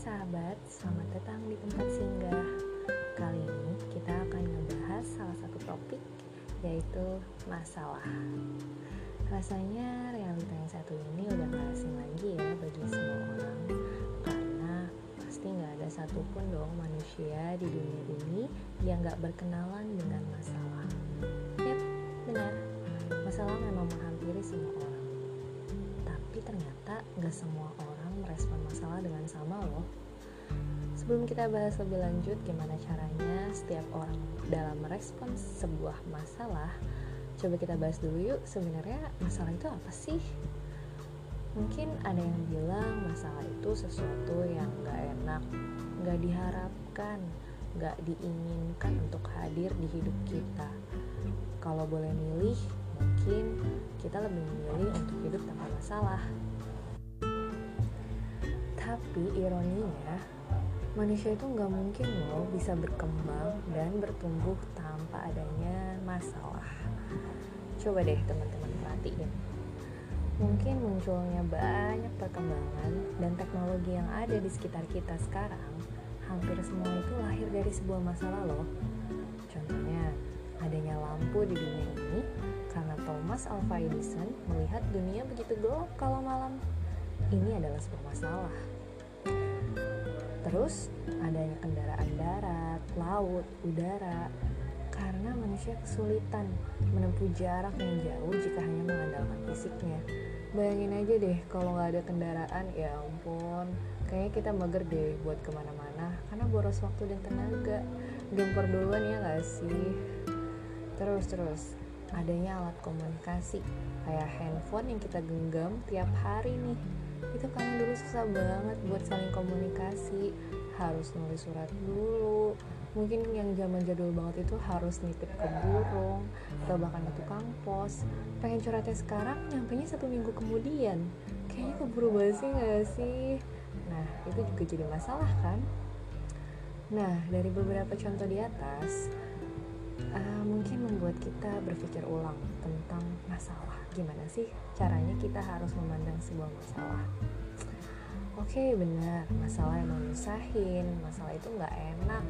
sahabat, selamat datang di tempat singgah. Kali ini kita akan membahas salah satu topik yaitu masalah. Rasanya realita yang satu ini udah gak asing lagi ya bagi semua orang karena pasti gak ada satupun dong manusia di dunia ini yang gak berkenalan dengan masalah. Yap, benar. Masalah memang menghampiri semua orang. Tapi ternyata gak semua orang merespon masalah dengan sama loh Sebelum kita bahas lebih lanjut gimana caranya setiap orang dalam merespon sebuah masalah? Coba kita bahas dulu yuk sebenarnya masalah itu apa sih? Mungkin ada yang bilang masalah itu sesuatu yang gak enak gak diharapkan gak diinginkan untuk hadir di hidup kita. Kalau boleh milih mungkin kita lebih memilih untuk hidup tanpa masalah. Tapi ironinya manusia itu nggak mungkin loh bisa berkembang dan bertumbuh tanpa adanya masalah Coba deh teman-teman perhatiin. Mungkin munculnya banyak perkembangan dan teknologi yang ada di sekitar kita sekarang, hampir semua itu lahir dari sebuah masalah loh. Contohnya, adanya lampu di dunia ini karena Thomas Alva Edison melihat dunia begitu gelap kalau malam. Ini adalah sebuah masalah. Terus, adanya kendaraan darat, laut, udara, karena manusia kesulitan menempuh jarak yang jauh jika hanya mengandalkan fisiknya. Bayangin aja deh kalau nggak ada kendaraan, ya ampun, kayaknya kita mager deh buat ke mana-mana karena boros waktu dan tenaga. Gempar duluan ya nggak sih? Terus terus, adanya alat komunikasi kayak handphone yang kita genggam tiap hari nih. Itu kan dulu susah banget buat saling komunikasi, harus nulis surat dulu, mungkin yang zaman jadul banget itu harus nitip ke burung atau bahkan ke tukang pos. Pengen curhatnya sekarang nyampe nya satu minggu kemudian. Kayaknya keburu basi gak sih? Nah itu juga jadi masalah kan? Nah dari beberapa contoh di atas uh, mungkin membuat kita berpikir ulang tentang masalah. Gimana sih caranya kita harus memandang sebuah masalah? Oke okay, benar. Masalah yang menyusahin masalah itu nggak enak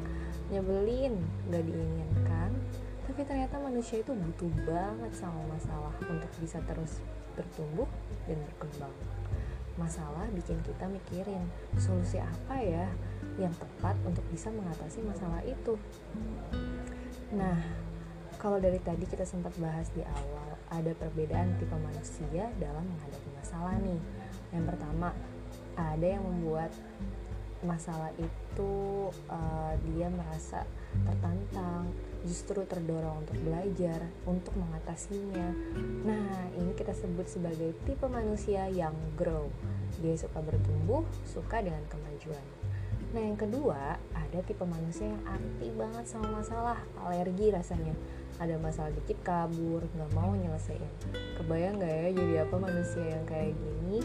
nyebelin nggak diinginkan. Tapi ternyata manusia itu butuh banget sama masalah untuk bisa terus bertumbuh dan berkembang. Masalah bikin kita mikirin solusi apa ya yang tepat untuk bisa mengatasi masalah itu nah kalau dari tadi kita sempat bahas di awal ada perbedaan tipe manusia dalam menghadapi masalah nih. Yang pertama ada yang membuat masalah itu uh, dia merasa tertantang justru terdorong untuk belajar untuk mengatasinya. Nah ini kita sebut sebagai tipe manusia yang grow. Dia suka bertumbuh suka dengan kemajuan nah yang kedua ada tipe manusia yang anti banget sama masalah alergi rasanya. Ada masalah dikit kabur nggak mau nyelesain. Kebayang nggak ya jadi apa manusia yang kayak gini?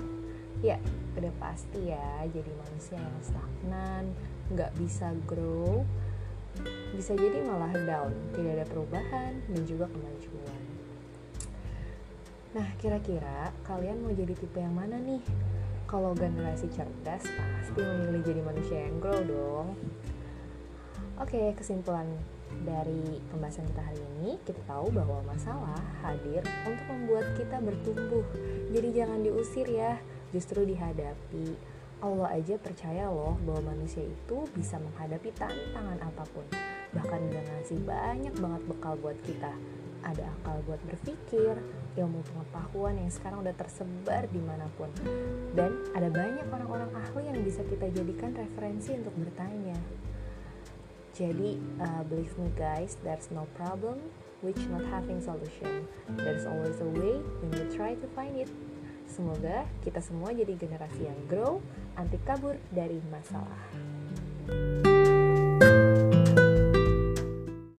Ya udah pasti ya jadi manusia yang stagnan nggak bisa grow bisa jadi malah down tidak ada perubahan dan juga kemajuan. Nah kira-kira kalian mau jadi tipe yang mana nih kalau generasi cerdas pasti memilih jadi manusia yang grow dong oke kesimpulan dari pembahasan kita hari ini kita tahu bahwa masalah hadir untuk membuat kita bertumbuh jadi jangan diusir ya justru dihadapi. Allah aja percaya loh bahwa manusia itu bisa menghadapi tantangan apa pun. Bahkan udah ngasih banyak banget bekal buat kita. Ada akal buat berpikir, ilmu pengetahuan yang sekarang udah tersebar di mana pun. Dan ada banyak orang-orang ahli yang bisa kita jadikan referensi untuk bertanya. Jadi, uh, believe me guys, there's no problem which not having solution. There's always a way when you try to find it. Semoga kita semua jadi generasi yang grow, anti kabur dari masalah.